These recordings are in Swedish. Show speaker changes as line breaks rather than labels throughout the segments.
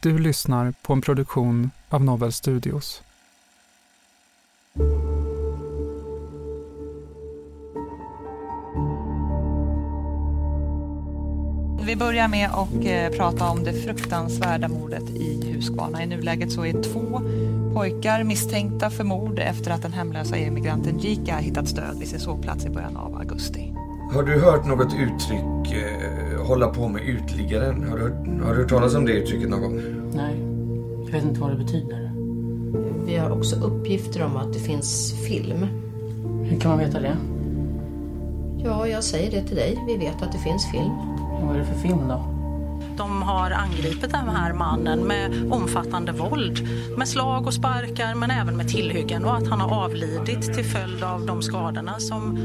Du lyssnar på en produktion av Novel Studios.
Vi börjar med att eh, prata om det fruktansvärda mordet i Huskvarna. I nuläget så är två pojkar misstänkta för mord efter att den hemlösa immigranten Jika hittats död vid sin sovplats i början av augusti.
Har du hört något uttryck, eh, hålla på med utliggaren? Har du, hört- har du hört talas om det uttrycket någon gång?
Nej, jag vet inte vad det betyder.
Vi har också uppgifter om att det finns film.
Hur kan man veta det?
Ja, jag säger det till dig. Vi vet att det finns film.
Vad är det för film då?
De har angripit den här mannen med omfattande våld. Med slag och sparkar men även med tillhyggen och att han har avlidit till följd av de skadorna som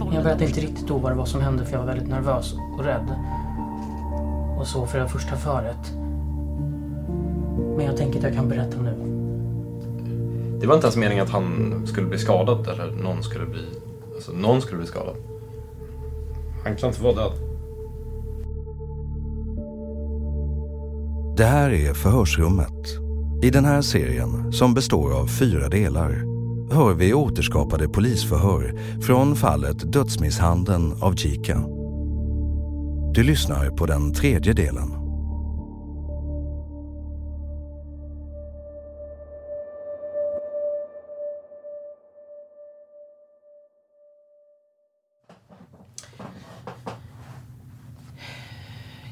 eh,
Jag vet inte riktigt då vad det var som hände för jag var väldigt nervös och rädd. Och så för det första förrätt. Men jag tänker att jag kan berätta nu.
Det var inte ens meningen att han skulle bli skadad eller någon skulle bli... Alltså någon skulle bli skadad. Han kan inte vara död.
Det här är Förhörsrummet. I den här serien, som består av fyra delar, hör vi återskapade polisförhör från fallet dödsmisshandeln av Chica. Du lyssnar på den tredje delen.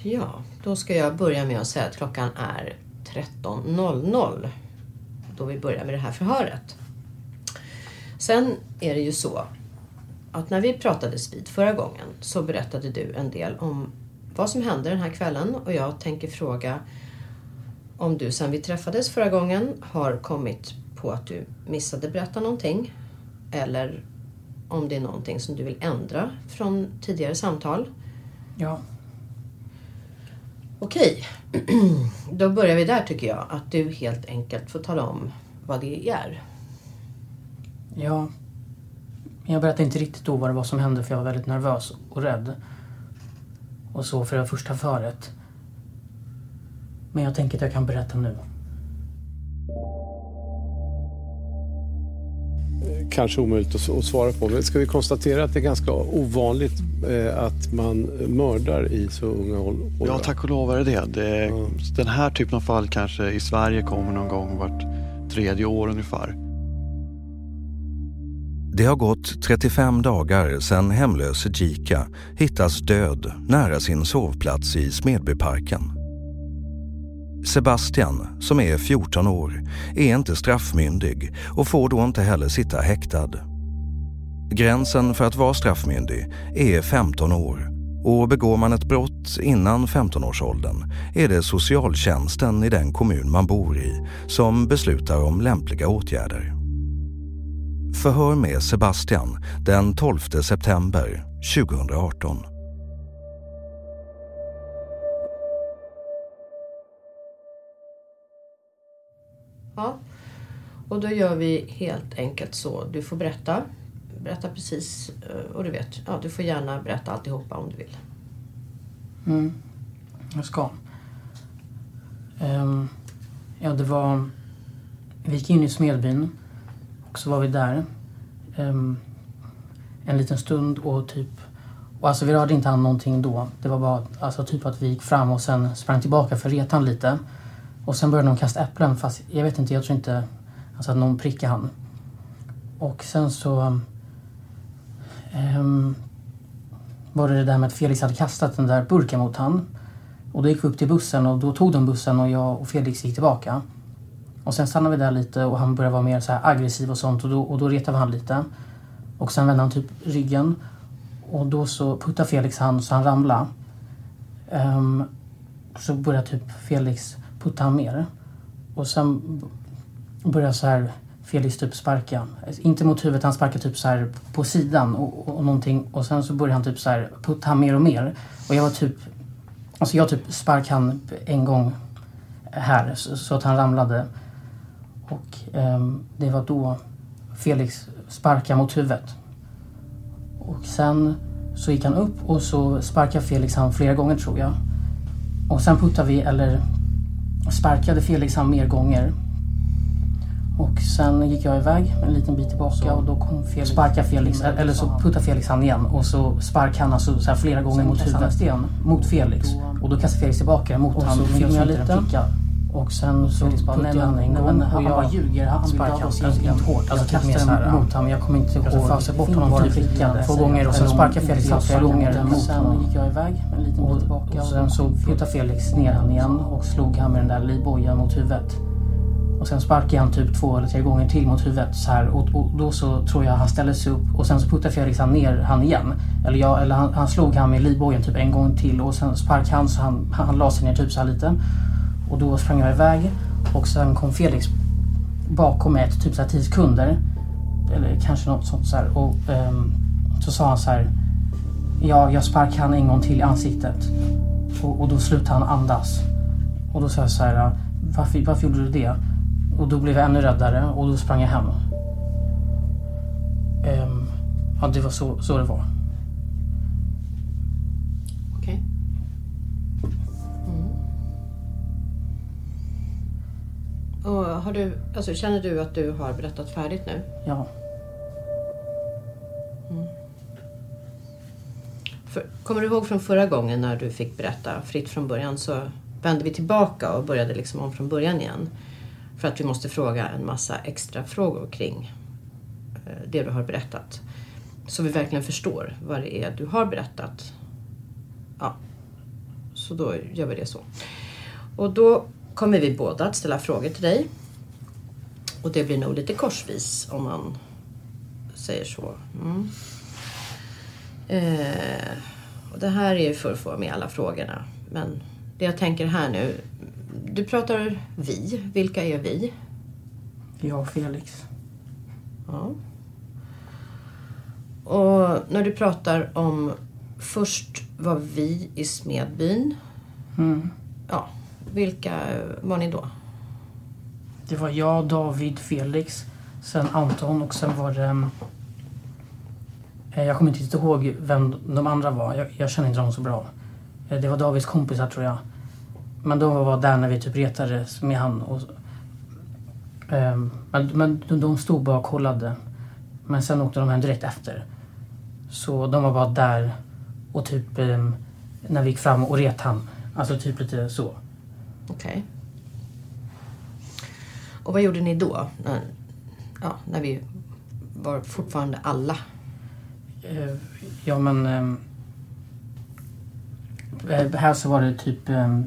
Ja, då ska jag börja med att säga att klockan är 13.00 då vi börjar med det här förhöret. Sen är det ju så att när vi pratades vid förra gången så berättade du en del om vad som hände den här kvällen och jag tänker fråga om du sen vi träffades förra gången har kommit på att du missade berätta någonting eller om det är någonting som du vill ändra från tidigare samtal.
Ja.
Okej, då börjar vi där tycker jag. Att du helt enkelt får tala om vad det är.
Ja. Jag berättade inte riktigt då vad det var som hände för jag var väldigt nervös och rädd. Och så för det första föret. Men jag tänker att jag kan berätta nu.
Kanske omöjligt att, svara på. Men ska vi konstatera att det är ganska ovanligt eh, att man mördar i så unga åldrar?
Ja, tack och lov är det det. det Den här typen av fall kanske i Sverige kommer någon gång vart tredje år ungefär.
Det har gått 35 dagar sedan hemlöse Jika hittas död nära sin sovplats i Smedbyparken. Sebastian, som är 14 år, är inte straffmyndig och får då inte heller sitta häktad. Gränsen för att vara straffmyndig är 15 år och begår man ett brott innan 15-årsåldern är det socialtjänsten i den kommun man bor i som beslutar om lämpliga åtgärder. Förhör med Sebastian den 12 september 2018.
Ja. Och då gör vi helt enkelt så. Du får berätta. Berätta precis. Eh, och du vet, ja, du får gärna berätta alltihopa om du vill.
Mm. Jag ska. Um, ja, det var... Vi gick in i Smedbyn och så var vi där um, en liten stund och typ... Och alltså vi rörde inte han någonting då. Det var bara alltså, typ att vi gick fram och sen sprang tillbaka för att reta han lite. Och sen började de kasta äpplen fast jag vet inte, jag tror inte alltså, att någon prickade han. Och sen så... um, var det det där med att Felix hade kastat den där burken mot han. Och då gick vi upp till bussen och då tog de bussen och jag och Felix gick tillbaka. Och sen stannade vi där lite och han började vara mer så här aggressiv och sånt och då, och då retade vi han lite. Och sen vände han typ ryggen. Och då så puttade Felix han så han ramlade. Um, så började typ Felix putta han mer. Och sen började så här Felix typ sparka. Alltså, inte mot huvudet, han sparkade typ så här på sidan och, och, och någonting. Och sen så började han typ så här putta han mer och mer. Och jag var typ... Alltså jag typ sparkade han en gång här så, så att han ramlade. Och ehm, det var då Felix sparkade mot huvudet. Och sen så gick han upp och så sparkade Felix han flera gånger tror jag. Och sen puttade vi, eller sparkade Felix han mer gånger. Och sen gick jag iväg en liten bit tillbaka och då kom Felix, sparkade Felix, eller så puttade Felix han igen och så sparkade han alltså så här flera gånger mot huvudet sten mot Felix. Och då kastade Felix tillbaka mot honom. Så filmade jag lite. Och sen så puttade jag en gång och jag ljuger. Han sparkade alltså, inte hårt. Alltså kastade den mot honom. Jag kommer inte ihåg. Jag bort honom typ två gånger och sen sparkade Felix han flera gånger mot honom. Sen gick jag iväg en liten bit tillbaka. Och sen så puttade Felix ner han igen och slog han med den där livbojen mot huvudet. Och sen sparkade han typ två eller tre gånger till mot huvudet så här och, och då så tror jag han ställde sig upp och sen så puttade Felix han ner han igen. Eller, jag, eller han, han slog han med livbojen typ en gång till och sen sparkade han så han, han, han la sig ner typ så här lite. Och då sprang jag iväg och sen kom Felix bakom mig typ så här 10 sekunder. Eller kanske något sånt så här. Och um, så sa han så här. Ja, jag sparkade han en gång till i ansiktet. Och, och då slutade han andas. Och då sa jag så här. Varför, varför gjorde du det? Och då blev jag ännu räddare och då sprang jag hem. Um, ja, det var så, så det var.
Och har du, alltså, känner du att du har berättat färdigt nu?
Ja.
Mm. För, kommer du ihåg från förra gången när du fick berätta fritt från början så vände vi tillbaka och började liksom om från början igen. För att vi måste fråga en massa extra frågor kring eh, det du har berättat. Så vi verkligen förstår vad det är du har berättat. Ja, så då gör vi det så. Och då kommer vi båda att ställa frågor till dig. Och det blir nog lite korsvis om man säger så. Mm. Eh, och det här är ju för att få med alla frågorna. Men det jag tänker här nu. Du pratar vi. Vilka är vi?
Jag och Felix.
Ja. Och när du pratar om först var vi i Smedbyn.
Mm.
Ja, vilka var ni då?
Det var jag, David, Felix, sen Anton och sen var det... Eh, jag kommer inte ihåg vem de andra var. Jag, jag känner inte dem så bra. Eh, det var Davids kompisar tror jag. Men de var där när vi typ retades med han. Och, eh, men men de- stod bara och kollade. Men sen åkte de hem direkt efter. Så de var bara där och typ när vi gick fram och ret han. Alltså typ lite så.
Okej. Och vad gjorde ni då? När, ja, när vi var fortfarande alla.
Eh, ja men... Eh, eh, här så var det typ... ehm,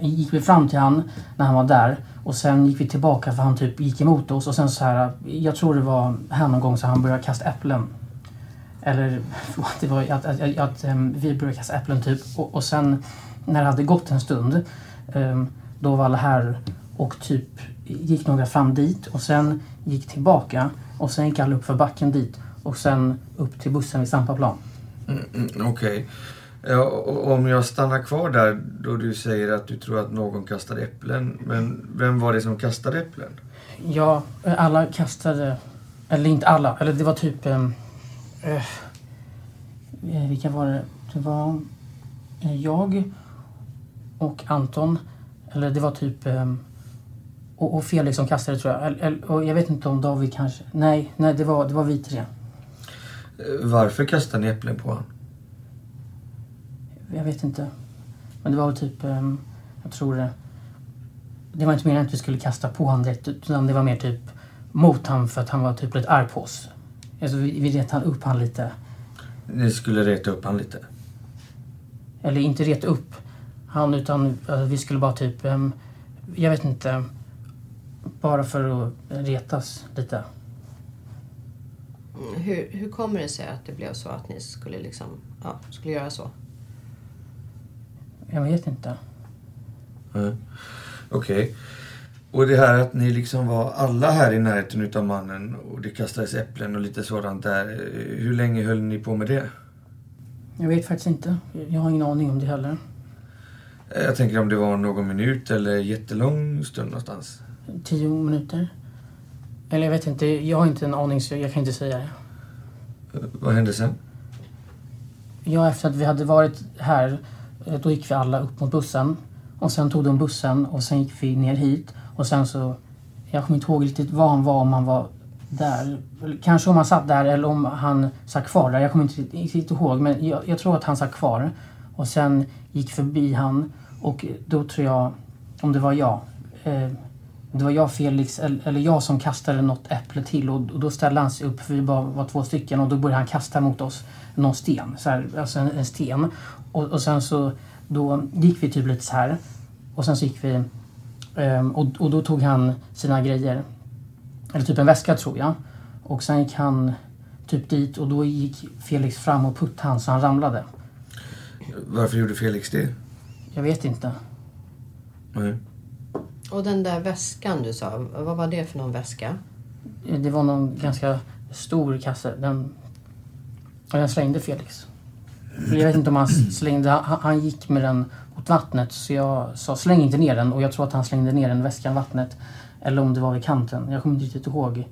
gick vi fram till han när han var där och sen gick vi tillbaka för han typ gick emot oss och sen så här... Jag tror det var här någon gång så han började kasta äpplen. Eller det var att, att, att, att eh, vi började kasta äpplen typ och, och sen när det hade gått en stund då var alla här och typ gick några fram dit och sen gick tillbaka och sen gick alla upp för backen dit och sen upp till bussen vid Stampaplan.
Mm, mm, Okej. Ja, och om jag stannar kvar där då du säger att du tror att någon kastade äpplen. Men vem var det som kastade äpplen?
Ja, alla kastade... Eller inte alla. Eller det var typ... ehm, Eh, eh, vilka var det? Det var eh, jag och Anton. Eller det var typ... ehm, och, och Felix som kastade tror jag. Och jag vet inte om David kanske... Nej, nej det, var, det var vi tre.
Eh, Varför kastade ni äpplen på honom?
Jag vet inte. Men det var väl typ... ehm, jag tror det... Det var inte meningen att vi skulle kasta på honom direkt. Utan det var mer typ mot honom för att han var typ lite arg på oss. Alltså, vi, vi retade upp han lite.
Ni skulle reta upp han lite?
Eller inte reta upp han utan eh, vi skulle bara typ... ehm, jag vet inte. Bara för att retas lite.
Mm, Hur, hur kommer det sig att det blev så att ni skulle liksom, ja, skulle göra så?
Jag vet inte.
Mm. Okej. Och det här att ni liksom var alla här i närheten utav mannen och det kastades äpplen och lite sådant där. Hur länge höll ni på med det?
Jag vet faktiskt inte. Jag har ingen aning om det heller.
Eh, Jag tänker om det var någon minut eller jättelång stund någonstans.
Tio minuter? Eller jag vet inte. Jag har inte en aning så jag kan inte säga det.
Eh, Vad hände sen?
Ja, efter att vi hade varit här, eh, då gick vi alla upp mot bussen. Och sen tog de bussen och sen gick vi ner hit. Och sen så, jag kommer inte ihåg riktigt var han var, om han var där. Kanske om han satt där eller om han satt kvar där. Jag kommer inte riktigt ihåg. Men jag, jag tror att han satt kvar. Och sen gick förbi han. Och då tror jag, om det var jag. Eh, det var jag, Felix, eller, eller jag som kastade något äpple till. Och, och då ställde han sig upp, för vi bara var två stycken. Och då började han kasta mot oss någon sten. Så här, alltså en, en sten. Och, och sen så, då gick vi typ lite så här. Och sen så gick vi eh, och, och då tog han sina grejer. Eller typ en väska tror jag. Och sen gick han typ dit och då gick Felix fram och puttade han så han ramlade.
Varför gjorde Felix det?
Jag vet inte.
Nej.
Och den där väskan du sa, vad var det för någon väska?
Det var någon ganska stor kasse. Den, den slängde Felix. Jag vet inte om han slängde... Han, han gick med den mot vattnet så jag sa släng inte ner den och jag tror att han slängde ner den väskan vattnet. Eller om det var vid kanten. Jag kommer inte riktigt ihåg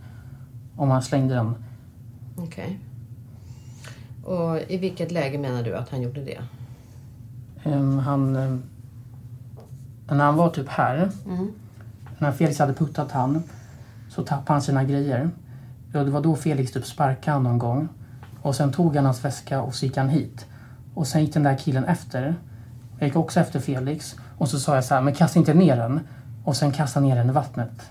om han slängde den.
Okej. Och i vilket läge menar du att han gjorde det?
Ehm, han... ehm, när han var typ här,
Mm.
när Felix hade puttat han, så tappade han sina grejer. Och det var då Felix typ sparkade han någon gång. Och sen tog han hans väska och så gick han hit. Och sen gick den där killen efter. Jag gick också efter Felix. Och så sa jag så här, men kasta inte ner den. Och sen kasta ner den i vattnet.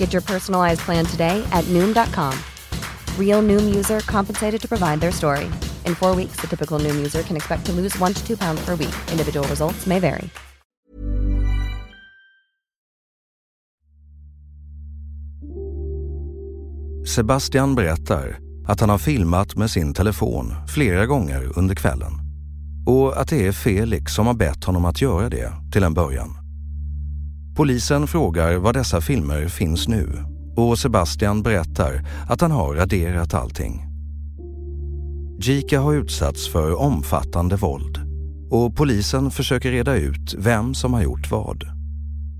Get your personalized plan today at Noom.com. Real Noom user compensated to provide their story. In four weeks, the typical Noom user can expect to lose one to two pounds per week. Individual results may vary.
Sebastian berättar att han har filmat med sin telefon flera gånger under kvällen och att det är Felix som har bett honom att göra det till en början. Polisen frågar var dessa filmer finns nu och Sebastian berättar att han har raderat allting. Jika har utsatts för omfattande våld och polisen försöker reda ut vem som har gjort vad.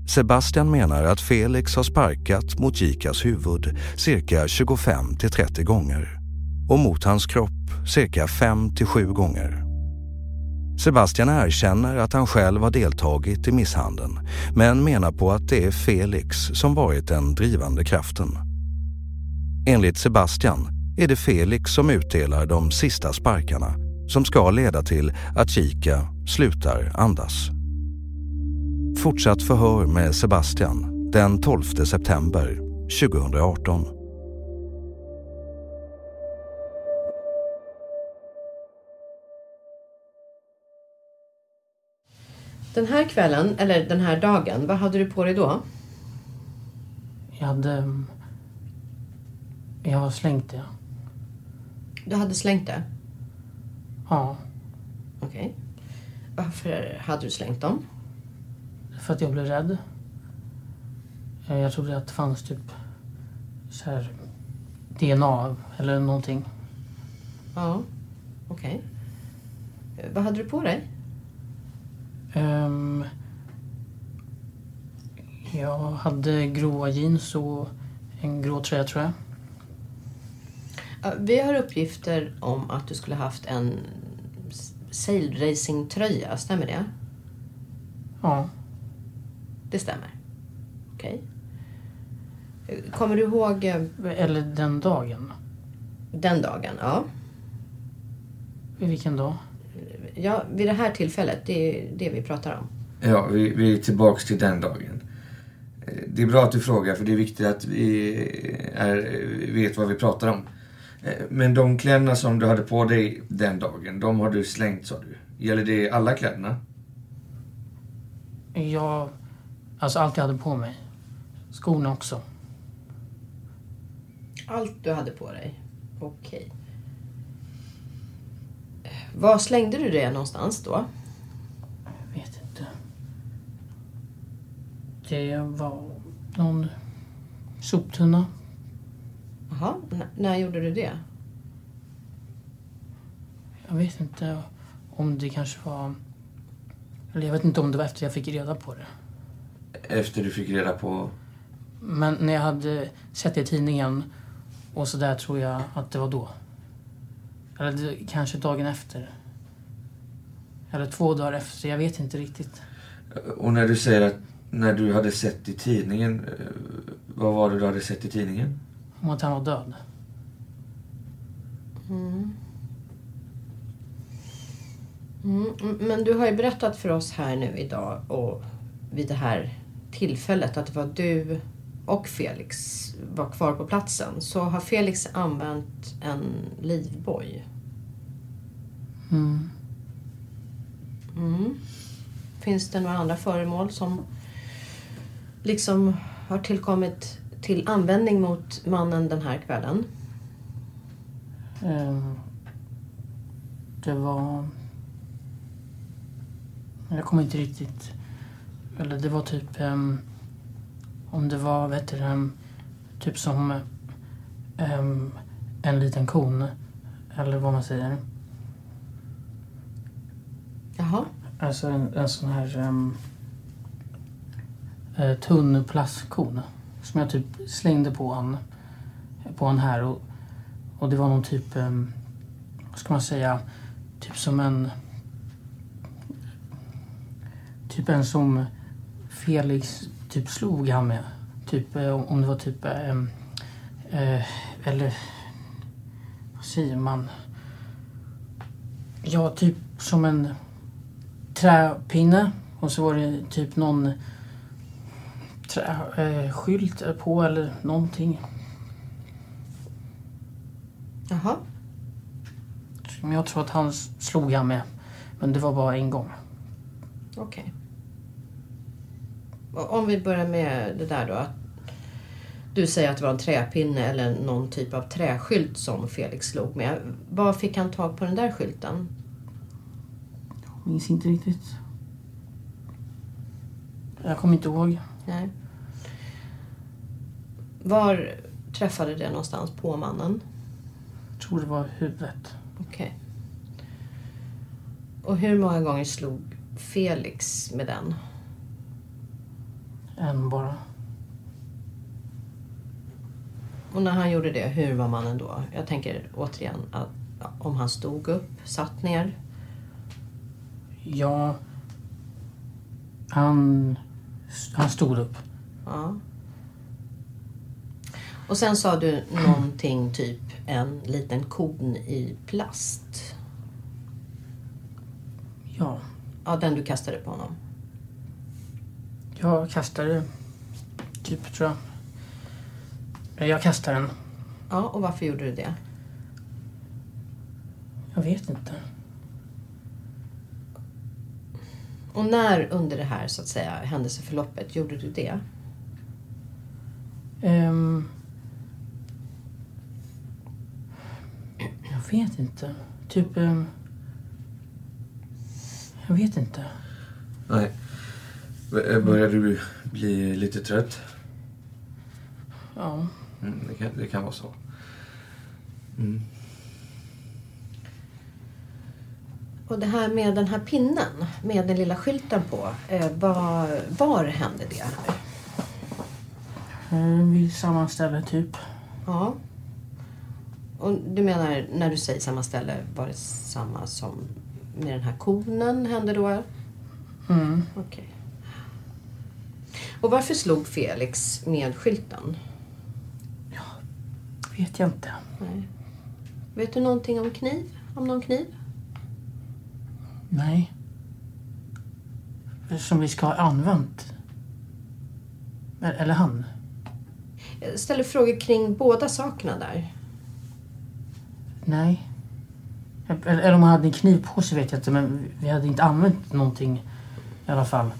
Sebastian menar att Felix har sparkat mot Jikas huvud cirka 25 till 30 gånger och mot hans kropp cirka 5 till 7 gånger. Sebastian erkänner att han själv har deltagit i misshandeln men menar på att det är Felix som varit den drivande kraften. Enligt Sebastian är det Felix som utdelar de sista sparkarna som ska leda till att Chica slutar andas. Fortsatt förhör med Sebastian den 12 september 2018.
Den här kvällen, eller den här dagen, vad hade du på dig då?
Jag hade... Jag har slängt det.
Du hade slängt det?
Ja.
Okej. Varför hade du slängt dem?
För att jag blev rädd. Eh, Jag trodde att det fanns typ så här DNA eller någonting.
Ja, okej. Eh, Vad hade du på dig?
Ehm, jag hade gråa jeans och en grå tröja tror jag.
Ja, Vi har uppgifter om att du skulle haft en sail racing-tröja, stämmer det?
Ja.
Det stämmer. Okej. Kommer du ihåg... eh,
Eller den dagen.
Den dagen, ja.
Vilken dag?
Ja, vid det här tillfället, det är det vi pratar om.
Ja, vi, vi är tillbaks till den dagen. Eh, Det är bra att du frågar för det är viktigt att vi är, vet vad vi pratar om. Eh, Men de kläderna som du hade på dig den dagen, de har du slängt sa du. Gäller det alla kläderna?
Jag... Alltså allt jag hade på mig. Skorna också.
Allt du hade på dig? Okej. Var slängde du det någonstans då?
Jag vet inte. Det var någon soptunna.
Jaha, N- när gjorde du det?
Jag vet inte om det kanske var... Eller jag vet inte om det var efter jag fick reda på det.
Efter du fick reda på...
Men när jag hade sett det i tidningen och så där tror jag att det var då. Eller kanske dagen efter. Eller två dagar efter. Jag vet inte riktigt.
Och när du säger att när du hade sett i tidningen, eh, vad var det du hade sett i tidningen?
Om att han var död.
Mm, mm, men du har ju berättat för oss här nu idag och vid det här tillfället att det var du och Felix var kvar på platsen. Så har Felix använt en livboj.
Mm.
Mm. Finns det några andra föremål som liksom har tillkommit till användning mot mannen den här kvällen?
Ehm, det var... Jag kommer inte riktigt Eller det var typ... ehm, om det var, vet du, ehm, typ som ehm, en liten kon. Eller vad man säger.
Jaha.
Alltså en, en sån här um, uh, tunn plastkon. Som jag typ slängde på han, på han här. Och, och det var någon typ, um, vad ska man säga, typ som en... Typ en som Felix typ slog han med. Typ eh, om det var typ... ehm, eh, eller... Vad säger man? Ja, typ som en träpinne. Och så var det typ någon trä, eh, skylt på eller någonting.
Jaha.
Som jag tror att han slog han med. Men det var bara en gång.
Okej. Och Om vi börjar med det där då. Att du säger att det var en träpinne eller någon typ av träskylt som Felix slog med. Var fick han tag på den där skylten?
Jag minns inte riktigt. Jag kommer inte ihåg.
Nej. Var träffade det någonstans på mannen?
Jag tror det var huvudet.
Okej. Och hur många gånger slog Felix med den?
En bara.
Och när han gjorde det, hur var mannen då? Jag tänker återigen att om han stod upp, satt ner.
Ja. Han, han stod upp.
Ja. Och sen sa du någonting typ en liten kon i plast.
Ja.
Ja, den du kastade på honom.
Jag kastade typ, tror jag. Jag kastade den.
Ja, och varför gjorde du det?
Jag vet inte.
Och när under det här så att säga händelseförloppet gjorde du det?
Ehm, jag vet inte. Typ... ehm, jag vet inte.
Nej. B- Börjar du bli lite trött?
Ja.
Mm, det, kan, det kan vara så. Mm.
Och det här med den här pinnen med den lilla skylten på. Eh, var, var hände det?
Ehm, vid samma ställe, typ.
Ja. Och du menar när du säger samma ställe, var det samma som med den här konen hände då?
Mm.
Okej. Och varför slog Felix med skylten?
Vet jag inte.
Nej. Vet du någonting om kniv? Om någon kniv?
Nej. Som vi ska ha använt. Eller han.
Jag ställer frågor kring båda sakerna där.
Nej. Eller, eller om han hade en kniv på sig vet jag inte. Men vi hade inte använt någonting i alla fall.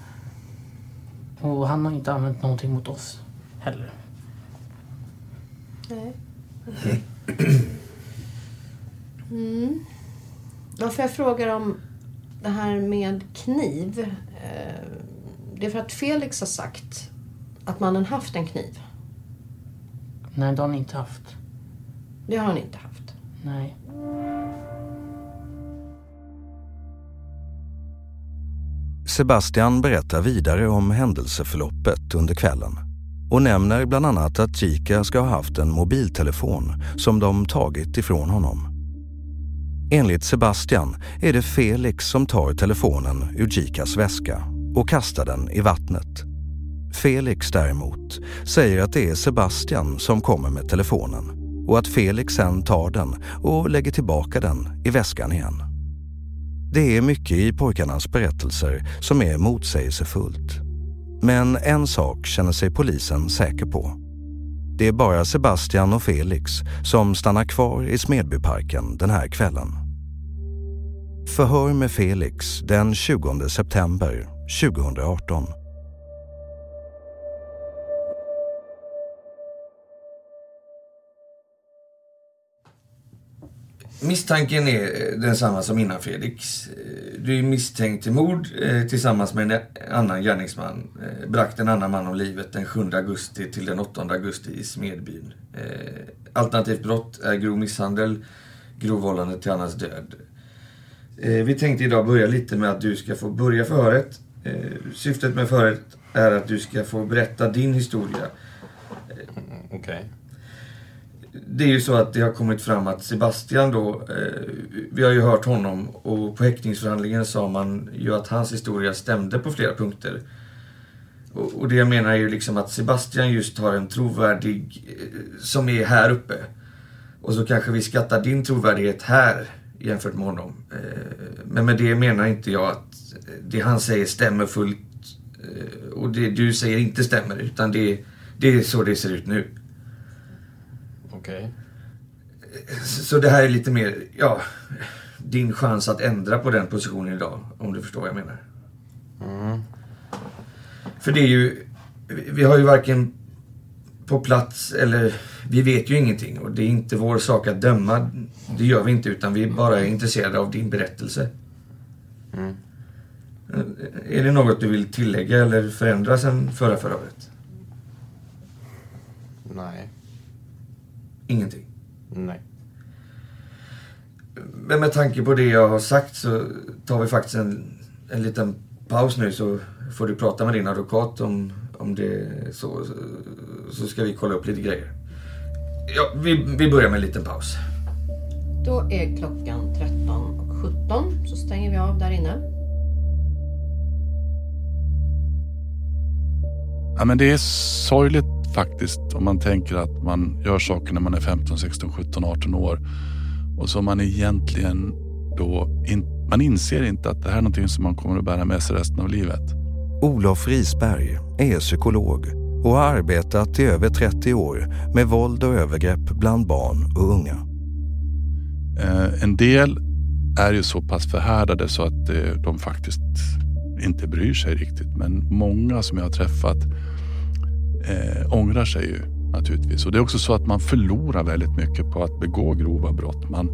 Och han har inte använt någonting mot oss heller.
Nej. Mm. Varför jag frågar om det här med kniv. eh, Det är för att Felix har sagt att mannen haft en kniv.
Nej, det har han inte haft.
Det har han inte haft.
Nej.
Sebastian berättar vidare om händelseförloppet under kvällen och nämner bland annat att Chica ska ha haft en mobiltelefon som de tagit ifrån honom. Enligt Sebastian är det Felix som tar telefonen ur Chicas väska och kastar den i vattnet. Felix däremot säger att det är Sebastian som kommer med telefonen och att Felix sen tar den och lägger tillbaka den i väskan igen. Det är mycket i pojkarnas berättelser som är motsägelsefullt. Men en sak känner sig polisen säker på. Det är bara Sebastian och Felix som stannar kvar i Smedbyparken den här kvällen. Förhör med Felix den 20 september 2018.
Misstanken är eh, densamma som innan Felix. Eh, du är misstänkt till mord eh, tillsammans med en annan gärningsman. Brakt bragt en annan man om livet den 7 augusti till den 8 augusti i Smedbyn. Alternativt brott är grov misshandel, grov vållande till annans död. Vi tänkte idag börja lite med att du ska få börja förhöret. Syftet med förhöret är att du ska få berätta din historia.
Mm, okej. Okay
det är ju så att det har kommit fram att Sebastian då, eh, vi har ju hört honom och på häktningsförhandlingen sa man ju att hans historia stämde på flera punkter. Och, och det jag menar är ju liksom att Sebastian just har en trovärdig, eh, som är här uppe. Och så kanske vi skattar din trovärdighet här jämfört med honom. Eh, men med det menar inte jag att det han säger stämmer fullt eh, och det du säger inte stämmer utan det, det är så det ser ut nu. Okay. Så det här är lite mer, ja, din chans att ändra på den positionen idag. Om du förstår vad jag menar.
Mm.
För det är ju, vi har ju varken på plats eller vi vet ju ingenting och det är inte vår sak att döma. Det gör vi inte utan vi är bara intresserade av din berättelse.
Mm.
Är det något du vill tillägga eller förändra sen förra förhöret?
Nej.
Ingenting?
Nej.
Men med tanke på det jag har sagt så tar vi faktiskt en, en liten paus nu så får du prata med din advokat om, om det så. Så ska vi kolla upp lite grejer. Ja, vi, vi börjar med en liten paus.
Då är klockan 13.17 så stänger vi av där inne.
Ja, men det är sorgligt faktiskt om man tänker att man gör saker när man är 15, 16, 17, 18 år och så man egentligen då in, man inser inte att det här är någonting som man kommer att bära med sig resten av livet.
Olof Risberg är psykolog och har arbetat i över 30 år med våld och övergrepp bland barn och unga.
Eh, en del är ju så pass förhärdade så att eh, de faktiskt inte bryr sig riktigt. Men många som jag har träffat eh, ångrar sig ju naturligtvis. Och det är också så att man förlorar väldigt mycket på att begå grova brott. Man,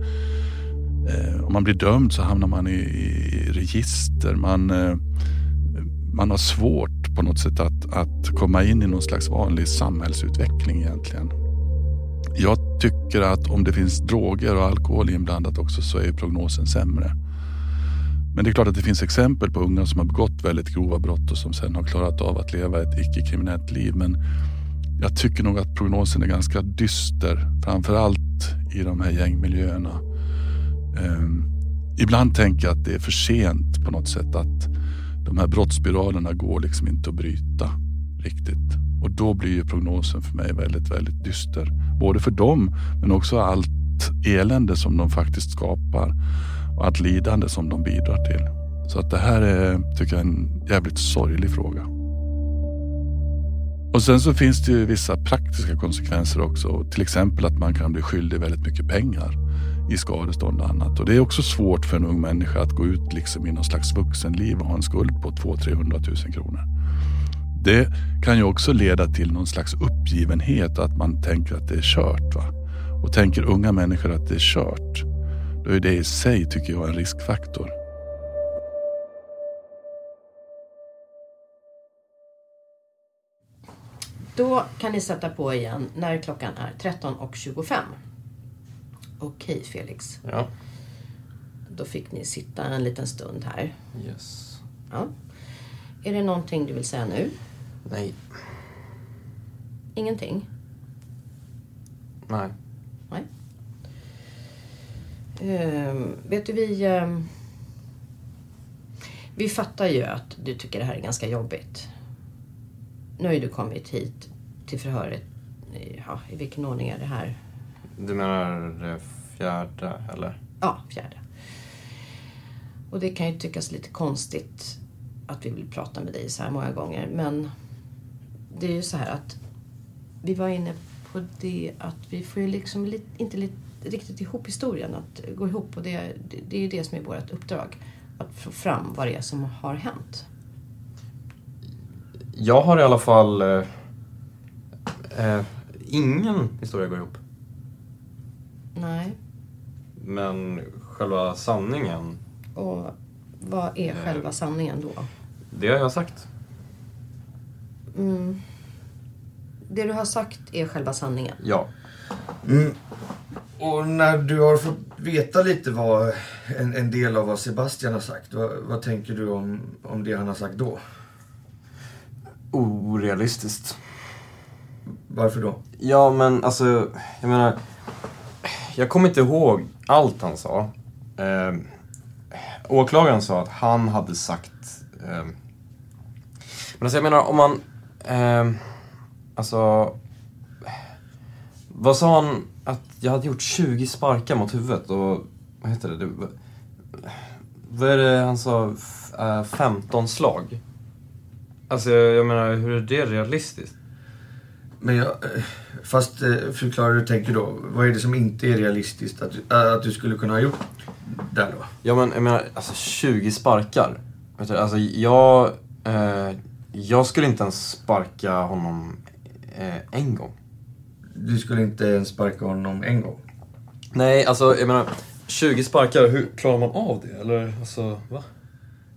eh, om man blir dömd så hamnar man i, i register. Man, eh, man har svårt på något sätt att, att komma in i någon slags vanlig samhällsutveckling egentligen. Jag tycker att om det finns droger och alkohol inblandat också så är prognosen sämre. Men det är klart att det finns exempel på unga som har begått väldigt grova brott och som sen har klarat av att leva ett icke-kriminellt liv. Men jag tycker nog att prognosen är ganska dyster. Framförallt i de här gängmiljöerna. Um, ibland tänker jag att det är för sent på något sätt. Att de här brottsspiralerna går liksom inte att bryta riktigt. Och då blir ju prognosen för mig väldigt, väldigt dyster. Både för dem men också allt elände som de faktiskt skapar och allt lidande som de bidrar till. Så att det här är, tycker jag, en jävligt sorglig fråga. Och sen så finns det ju vissa praktiska konsekvenser också. Till exempel att man kan bli skyldig väldigt mycket pengar i skadestånd och annat. Och det är också svårt för en ung människa att gå ut liksom i någon slags vuxenliv och ha en skuld på 200-300 000 kronor. Det kan ju också leda till någon slags uppgivenhet, att man tänker att det är kört. Va? Och tänker unga människor att det är kört, då är det i sig, tycker jag, en riskfaktor.
Då kan ni sätta på igen när klockan är 13.25. Okej Felix.
Ja.
Då fick ni sitta en liten stund här.
Yes.
Ja. Är det någonting du vill säga nu?
Nej.
Ingenting?
Nej.
Nej. Uh, vet du, vi... Uh, vi fattar ju att du tycker det här är ganska jobbigt. Nu har ju du kommit hit till förhöret. Ja, I vilken ordning är det här?
Du menar det fjärde, eller?
Ja, fjärde. Och det kan ju tyckas lite konstigt att vi vill prata med dig så här många gånger. Men det är ju så här att vi var inne på det att vi får ju liksom inte riktigt ihop historien att gå ihop. Och det, det är ju det som är vårt uppdrag. Att få fram vad det är som har hänt.
Jag har i alla fall... Eh, eh, ingen historia går ihop.
Nej.
Men själva sanningen.
Och Vad är själva sanningen då?
Det har jag sagt.
Mm. Det du har sagt är själva sanningen?
Ja.
Mm. Och när du har fått veta lite vad, en, en del av vad Sebastian har sagt, vad, vad tänker du om, om det han har sagt då?
Orealistiskt.
Varför då?
Ja, men alltså, jag menar... Jag kommer inte ihåg allt han sa. Eh, åklagaren sa att han hade sagt... Eh, men alltså jag menar om man... Eh, alltså... Vad sa han? Jag hade gjort 20 sparkar mot huvudet och... Vad heter det? det vad är det han sa? F- eh, 15 slag? Alltså jag, jag menar, hur är det realistiskt?
Men jag, eh, fast eh, förklara hur du tänker då. Vad är det som inte är realistiskt att, du- äh, att du skulle kunna ha gjort där då?
Ja men jag menar, alltså 20 sparkar. Vet du, alltså jag... Eh, jag skulle inte ens sparka honom eh, en gång.
Du skulle inte ens sparka honom en gång?
Nej, alltså jag menar, 20 sparkar, hur klarar man av det? Eller alltså, va?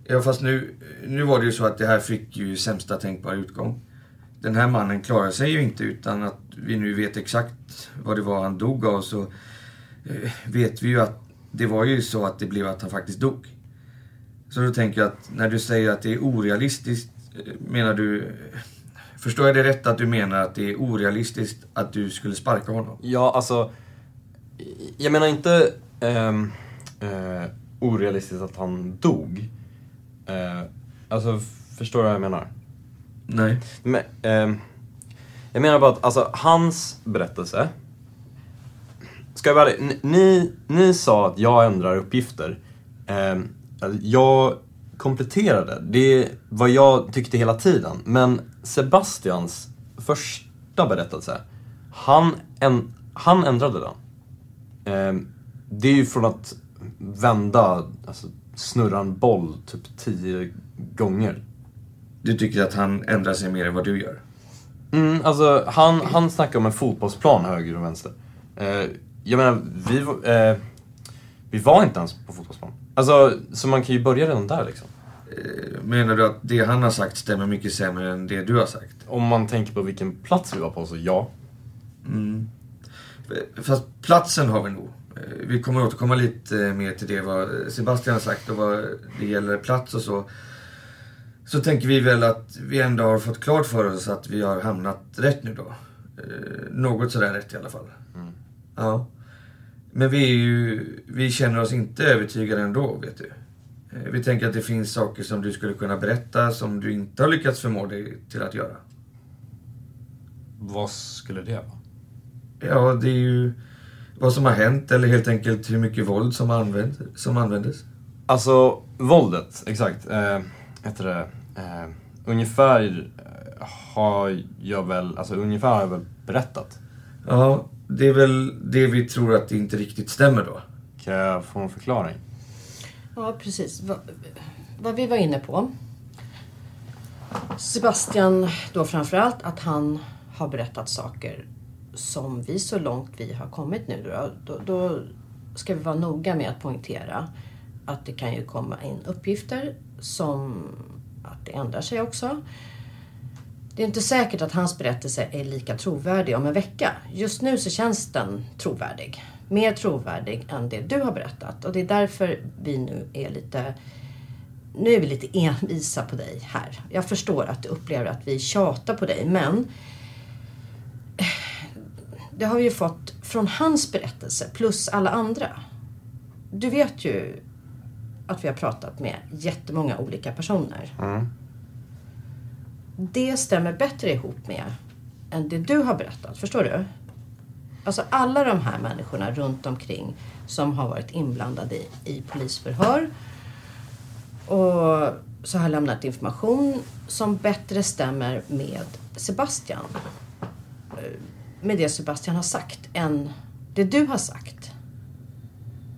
Ja, fast nu, nu var det ju så att det här fick ju sämsta tänkbara utgång. Den här mannen klarar sig ju inte utan att vi nu vet exakt vad det var han dog av så eh, vet vi ju att det var ju så att det blev att han faktiskt dog. Så då tänker jag att när du säger att det är orealistiskt, eh, menar du... Förstår jag det rätt att du menar att det är orealistiskt att du skulle sparka honom?
Ja, alltså... Jag menar inte ehm, eh, orealistiskt att han dog. Eh, alltså, förstår du vad jag menar?
Nej.
Men, ehm, jag menar bara att alltså, hans berättelse... Ska jag vara ni, ni sa att jag ändrar uppgifter. Ehm, alltså, jag kompletterade. Det är vad jag tyckte hela tiden. Men Sebastians första berättelse, han, en, han ändrade den. Ehm, det är ju från att vända, alltså snurra en boll typ tio gånger.
Du tycker att han ändrar sig mer än vad du gör?
Mm, alltså han, han snackar om en fotbollsplan höger och vänster. Eh, jag menar, vi, var- eh, vi var inte ens på fotbollsplan. Alltså, så man kan ju börja redan där liksom.
Eh, Menar du att det han har sagt stämmer mycket sämre än det du har sagt?
Om man tänker på vilken plats vi var på, så ja.
Mm. Fast platsen har vi nog. Eh, Vi kommer återkomma lite eh, mer till det vad Sebastian har sagt och vad det gäller plats och så. Så tänker vi väl att vi ändå har fått klart för oss att vi har hamnat rätt nu då. Något sådär rätt i alla fall. Ja. Men vi, är ju, vi känner oss inte övertygade ändå, vet du. Eh, Vi tänker att det finns saker som du skulle kunna berätta som du inte har lyckats förmå dig till att göra.
Vad skulle det vara?
Ja, det är ju vad som har hänt eller helt enkelt hur mycket våld som, använd, som användes.
Alltså, våldet, exakt. Eh, heter det, eh, ungefär eh, har jag väl, alltså ungefär har jag väl berättat.
Ja, det är väl det vi tror att det inte riktigt stämmer då.
Kan jag få en förklaring?
Ja, precis. Va, vad vi var inne på. Sebastian då framförallt att han har berättat saker som vi så långt vi har kommit nu då, då, då ska vi vara noga med att poängtera att det kan ju komma in uppgifter som att det ändrar sig också. Det är inte säkert att hans berättelse är lika trovärdig om en vecka. Just nu så känns den trovärdig. Mer trovärdig än det du har berättat. Och det är därför vi nu är lite... Nu är vi lite envisa på dig här. Jag förstår att du upplever att vi tjatar på dig, men... Det har vi ju fått från hans berättelse, plus alla andra. Du vet ju att vi har pratat med jättemånga olika personer.
Mm.
Det stämmer bättre ihop med än det du har berättat. Förstår du? Alltså alla de här människorna runt omkring som har varit inblandade i, i polisförhör och så har lämnat information som bättre stämmer med Sebastian. Eh, med det Sebastian har sagt än det du har sagt.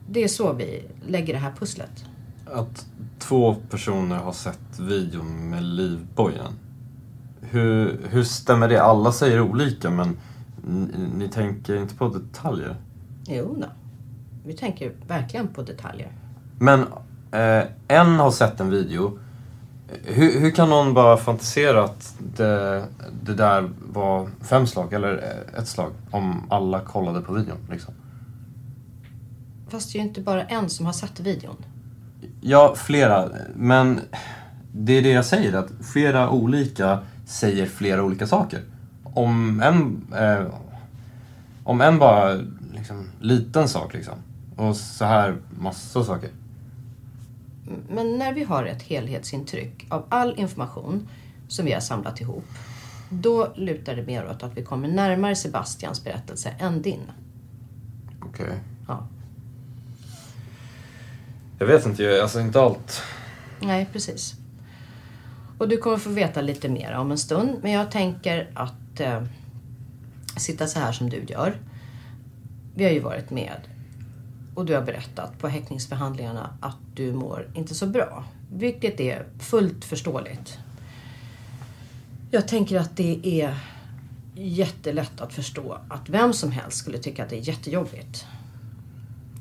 Det är så vi lägger det här pusslet.
Att två personer har sett videon med livbojen. Hur, hur stämmer det? Alla säger olika men ni, ni tänker inte på detaljer.
Jo då. Vi tänker verkligen på detaljer.
Men eh, en har sett en video. Hur, hur kan någon bara fantisera att det, det där var fem slag eller ett slag om alla kollade på videon? Liksom?
Fast det är ju inte bara en som har sett videon.
Ja, flera. Men det är det jag säger, att flera olika säger flera olika saker. Om en, eh, om en bara liksom, liten sak liksom. Och så här massa saker.
Men när vi har ett helhetsintryck av all information som vi har samlat ihop, då lutar det mer åt att vi kommer närmare Sebastians berättelse än din.
Okej. Okay.
Ja.
Jag vet inte, alltså inte allt.
Nej, precis. Och du kommer få veta lite mer om en stund. Men jag tänker att eh, sitta så här som du gör. Vi har ju varit med och du har berättat på häktningsförhandlingarna att du mår inte så bra. Vilket är fullt förståeligt. Jag tänker att det är jättelätt att förstå att vem som helst skulle tycka att det är jättejobbigt.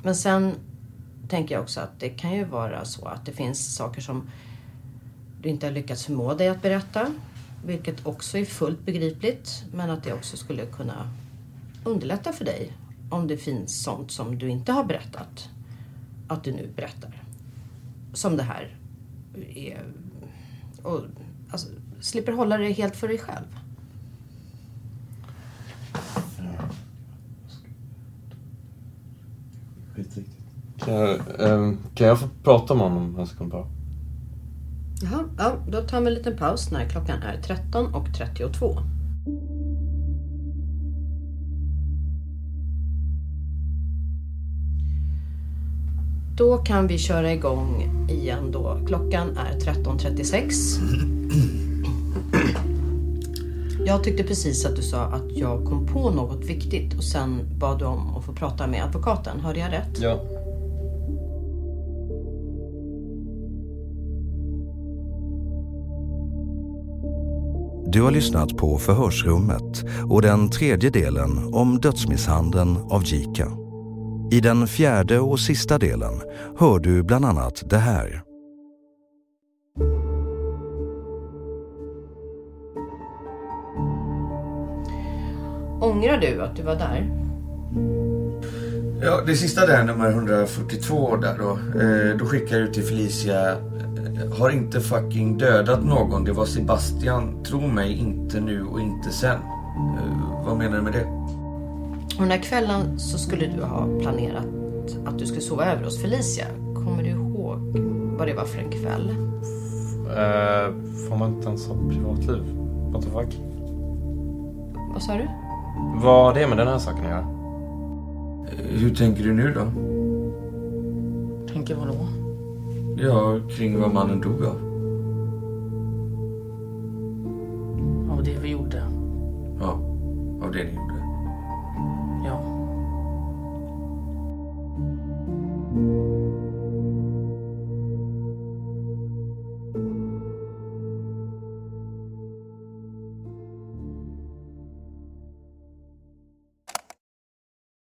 Men sen tänker jag också att det kan ju vara så att det finns saker som du inte har lyckats förmå dig att berätta. Vilket också är fullt begripligt. Men att det också skulle kunna underlätta för dig om det finns sånt som du inte har berättat. Att du nu berättar. Som det här är. Och alltså, slipper hålla det helt för dig själv.
Kan jag, ähm, kan jag få prata med honom en sekund bara?
Jaha, ja, då tar vi en liten paus när klockan är 13.32. Då kan vi köra igång igen då. Klockan är 13.36. Jag tyckte precis att du sa att jag kom på något viktigt och sen bad du om att få prata med advokaten. Hörde jag rätt?
Ja.
Du har lyssnat på Förhörsrummet och den tredje delen om dödsmisshandeln av Jika. I den fjärde och sista delen hör du bland annat det här.
Ångrar du att du var där?
Ja, det sista där, nummer 142 där då. Eh, då skickar du till Felicia har inte fucking dödat någon. Det var Sebastian. Tro mig, inte nu och inte sen. Uh, vad menar du med det?
Och den där kvällen så skulle du ha planerat att du skulle sova över hos Felicia. Kommer du ihåg vad det var för en kväll?
Uh, får man inte ens ha privatliv? What the fuck?
Vad sa du?
Vad har det med den här saken att göra?
Uh, hur tänker du nu då?
Tänker vadå?
Ja, kring vad mannen dog av.
Av det vi gjorde.
Ja, av det ni.